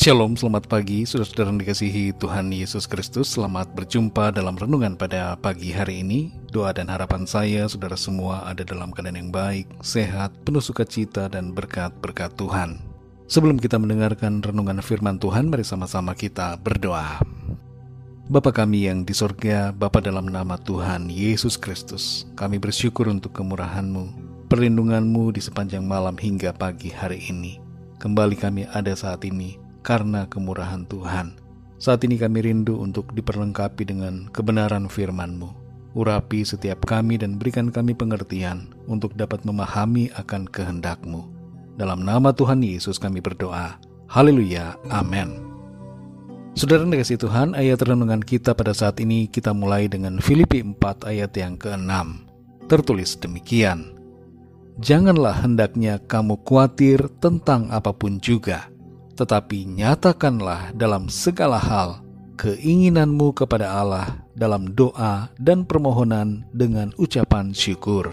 Shalom, selamat pagi, saudara-saudara dikasihi Tuhan Yesus Kristus. Selamat berjumpa dalam renungan pada pagi hari ini. Doa dan harapan saya, saudara semua ada dalam keadaan yang baik, sehat, penuh sukacita, dan berkat-berkat Tuhan. Sebelum kita mendengarkan renungan firman Tuhan, mari sama-sama kita berdoa. Bapa kami yang di sorga, Bapa dalam nama Tuhan Yesus Kristus, kami bersyukur untuk kemurahan-Mu, perlindungan-Mu di sepanjang malam hingga pagi hari ini. Kembali kami ada saat ini, karena kemurahan Tuhan. Saat ini kami rindu untuk diperlengkapi dengan kebenaran firman-Mu. Urapi setiap kami dan berikan kami pengertian untuk dapat memahami akan kehendak-Mu. Dalam nama Tuhan Yesus kami berdoa. Haleluya. Amin. Saudara dikasih Tuhan, ayat renungan kita pada saat ini kita mulai dengan Filipi 4 ayat yang ke-6. Tertulis demikian. Janganlah hendaknya kamu khawatir tentang apa pun juga, tetapi nyatakanlah dalam segala hal keinginanmu kepada Allah dalam doa dan permohonan dengan ucapan syukur.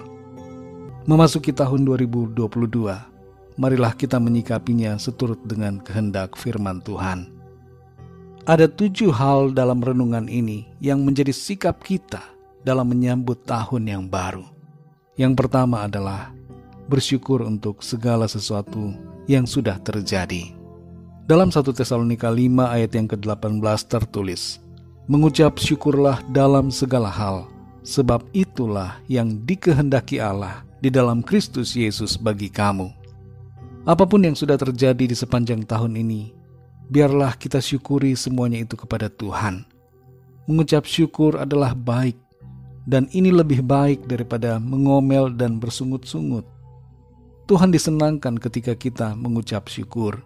Memasuki tahun 2022, marilah kita menyikapinya seturut dengan kehendak firman Tuhan. Ada tujuh hal dalam renungan ini yang menjadi sikap kita dalam menyambut tahun yang baru. Yang pertama adalah bersyukur untuk segala sesuatu yang sudah terjadi. Dalam 1 Tesalonika 5 ayat yang ke-18 tertulis, Mengucap syukurlah dalam segala hal, sebab itulah yang dikehendaki Allah di dalam Kristus Yesus bagi kamu. Apa pun yang sudah terjadi di sepanjang tahun ini, biarlah kita syukuri semuanya itu kepada Tuhan. Mengucap syukur adalah baik, dan ini lebih baik daripada mengomel dan bersungut-sungut. Tuhan disenangkan ketika kita mengucap syukur.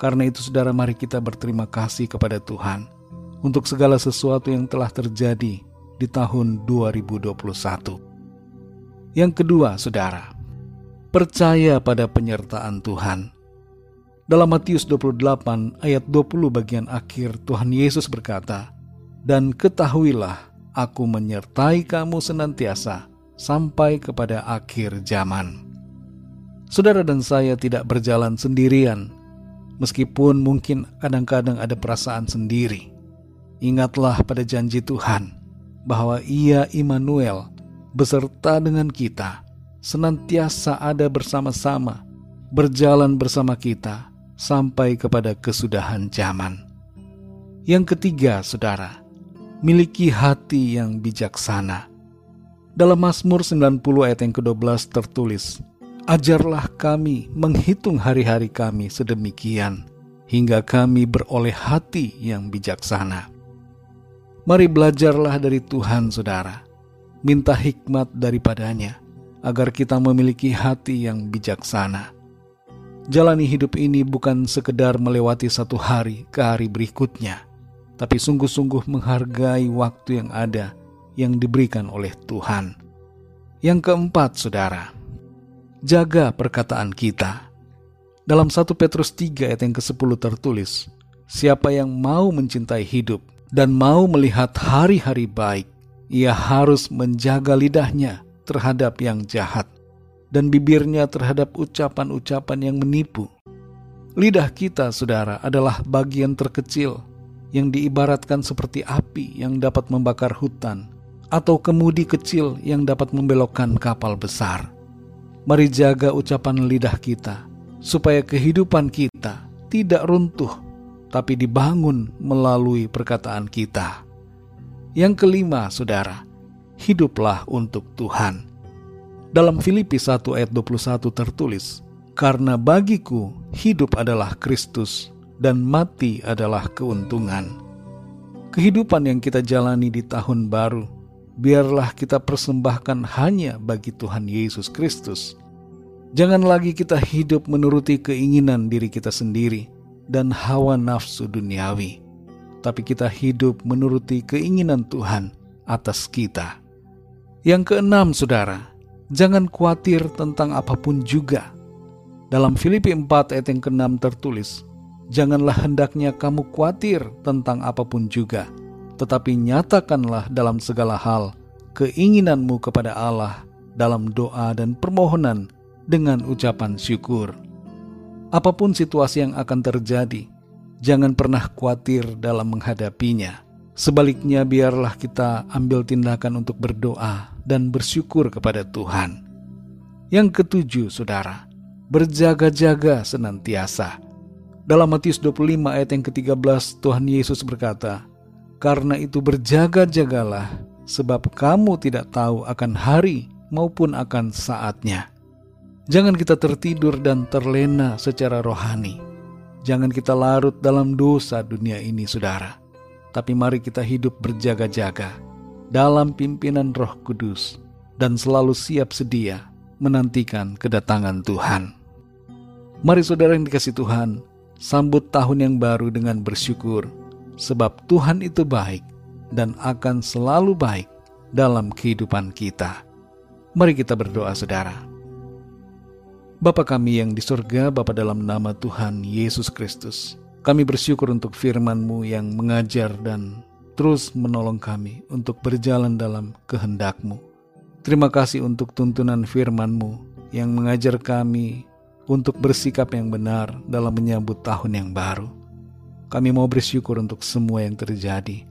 Karena itu saudara mari kita berterima kasih kepada Tuhan untuk segala sesuatu yang telah terjadi di tahun 2021. Yang kedua, saudara, percaya pada penyertaan Tuhan. Dalam Matius 28 ayat 20 bagian akhir Tuhan Yesus berkata, "Dan ketahuilah aku menyertai kamu senantiasa sampai kepada akhir zaman." Saudara dan saya tidak berjalan sendirian meskipun mungkin kadang-kadang ada perasaan sendiri. Ingatlah pada janji Tuhan bahwa Ia Immanuel beserta dengan kita senantiasa ada bersama-sama, berjalan bersama kita sampai kepada kesudahan zaman. Yang ketiga, saudara, miliki hati yang bijaksana. Dalam Mazmur 90 ayat yang ke-12 tertulis, Ajarlah kami menghitung hari-hari kami sedemikian, hingga kami beroleh hati yang bijaksana. Mari belajarlah dari Tuhan, saudara. Minta hikmat daripadanya, agar kita memiliki hati yang bijaksana. Jalani hidup ini bukan sekedar melewati satu hari ke hari berikutnya, tapi sungguh-sungguh menghargai waktu yang ada yang diberikan oleh Tuhan. Yang keempat, saudara, jaga perkataan kita. Dalam 1 Petrus 3 ayat yang ke-10 tertulis, Siapa yang mau mencintai hidup dan mau melihat hari-hari baik, ia harus menjaga lidahnya terhadap yang jahat dan bibirnya terhadap ucapan-ucapan yang menipu. Lidah kita, saudara, adalah bagian terkecil yang diibaratkan seperti api yang dapat membakar hutan atau kemudi kecil yang dapat membelokkan kapal besar. Mari jaga ucapan lidah kita, supaya kehidupan kita tidak runtuh, tapi dibangun melalui perkataan kita. Yang kelima, saudara, hiduplah untuk Tuhan. Dalam Filipi 1 ayat 21 tertulis, Karena bagiku hidup adalah Kristus dan mati adalah keuntungan. Kehidupan yang kita jalani di tahun baru biarlah kita persembahkan hanya bagi Tuhan Yesus Kristus. Jangan lagi kita hidup menuruti keinginan diri kita sendiri dan hawa nafsu duniawi, tapi kita hidup menuruti keinginan Tuhan atas kita. Yang keenam, saudara, jangan khawatir tentang apa pun juga. Dalam Filipi 4 ayat yang keenam tertulis, Janganlah hendaknya kamu khawatir tentang apa pun juga, tetapi nyatakanlah dalam segala hal keinginanmu kepada Allah dalam doa dan permohonan dengan ucapan syukur. Apa pun situasi yang akan terjadi, Jangan pernah khawatir dalam menghadapinya. Sebaliknya, biarlah kita ambil tindakan untuk berdoa dan bersyukur kepada Tuhan. Yang ketujuh, saudara, berjaga-jaga senantiasa. Dalam Matius 25 ayat yang ke-13, Tuhan Yesus berkata, Karena itu berjaga-jagalah, sebab kamu tidak tahu akan hari maupun akan saatnya. Jangan kita tertidur dan terlena secara rohani. Jangan kita larut dalam dosa dunia ini, saudara. Tapi mari kita hidup berjaga-jaga dalam pimpinan Roh Kudus dan selalu siap sedia menantikan kedatangan Tuhan. Mari saudara yang dikasih Tuhan, sambut tahun yang baru dengan bersyukur, sebab Tuhan itu baik dan akan selalu baik dalam kehidupan kita. Mari kita berdoa saudara. Bapa kami yang di surga, Bapa dalam nama Tuhan Yesus Kristus, kami bersyukur untuk firman-Mu yang mengajar dan terus menolong kami untuk berjalan dalam kehendak-Mu. Terima kasih untuk tuntunan firman-Mu yang mengajar kami untuk bersikap yang benar dalam menyambut tahun yang baru. Kami mau bersyukur untuk semua yang terjadi,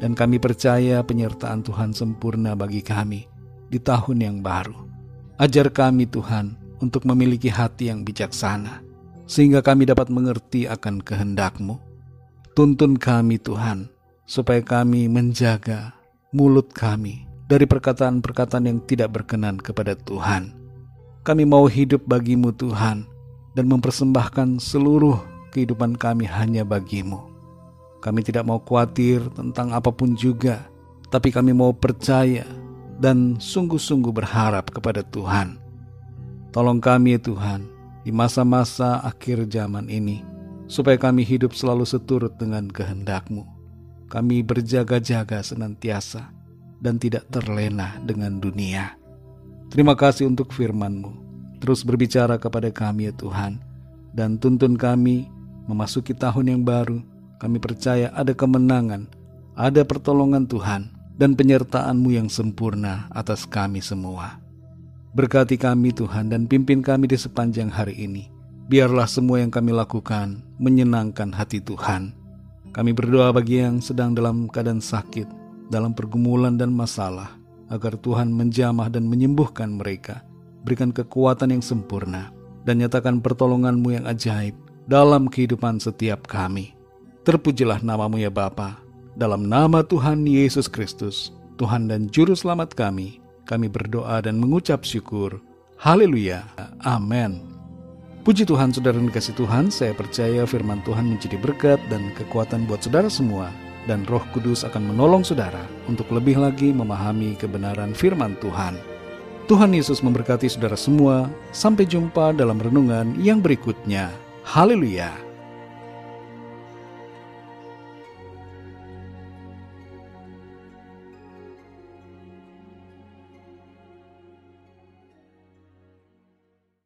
dan kami percaya penyertaan Tuhan sempurna bagi kami di tahun yang baru. Ajar kami Tuhan untuk memiliki hati yang bijaksana, sehingga kami dapat mengerti akan kehendak-Mu. Tuntun kami Tuhan, supaya kami menjaga mulut kami dari perkataan-perkataan yang tidak berkenan kepada Tuhan. Kami mau hidup bagimu Tuhan dan mempersembahkan seluruh kehidupan kami hanya bagimu. Kami tidak mau khawatir tentang apa pun juga, tapi kami mau percaya dan sungguh-sungguh berharap kepada Tuhan. Tolong kami ya Tuhan di masa-masa akhir zaman ini, supaya kami hidup selalu seturut dengan kehendak-Mu. Kami berjaga-jaga senantiasa dan tidak terlena dengan dunia. Terima kasih untuk firman-Mu. Terus berbicara kepada kami ya Tuhan, dan tuntun kami memasuki tahun yang baru. Kami percaya ada kemenangan, ada pertolongan Tuhan, dan penyertaan-Mu yang sempurna atas kami semua. Berkati kami Tuhan dan pimpin kami di sepanjang hari ini. Biarlah semua yang kami lakukan menyenangkan hati Tuhan. Kami berdoa bagi yang sedang dalam keadaan sakit, dalam pergumulan dan masalah, agar Tuhan menjamah dan menyembuhkan mereka. Berikan kekuatan yang sempurna dan nyatakan pertolonganmu yang ajaib dalam kehidupan setiap kami. Terpujilah namamu ya Bapa. Dalam nama Tuhan Yesus Kristus, Tuhan dan Juru Selamat kami, kami berdoa dan mengucap syukur. Haleluya. Amin. Puji Tuhan, saudara dan kasih Tuhan, saya percaya firman Tuhan menjadi berkat dan kekuatan buat saudara semua dan Roh Kudus akan menolong saudara untuk lebih lagi memahami kebenaran firman Tuhan. Tuhan Yesus memberkati saudara semua. Sampai jumpa dalam renungan yang berikutnya. Haleluya!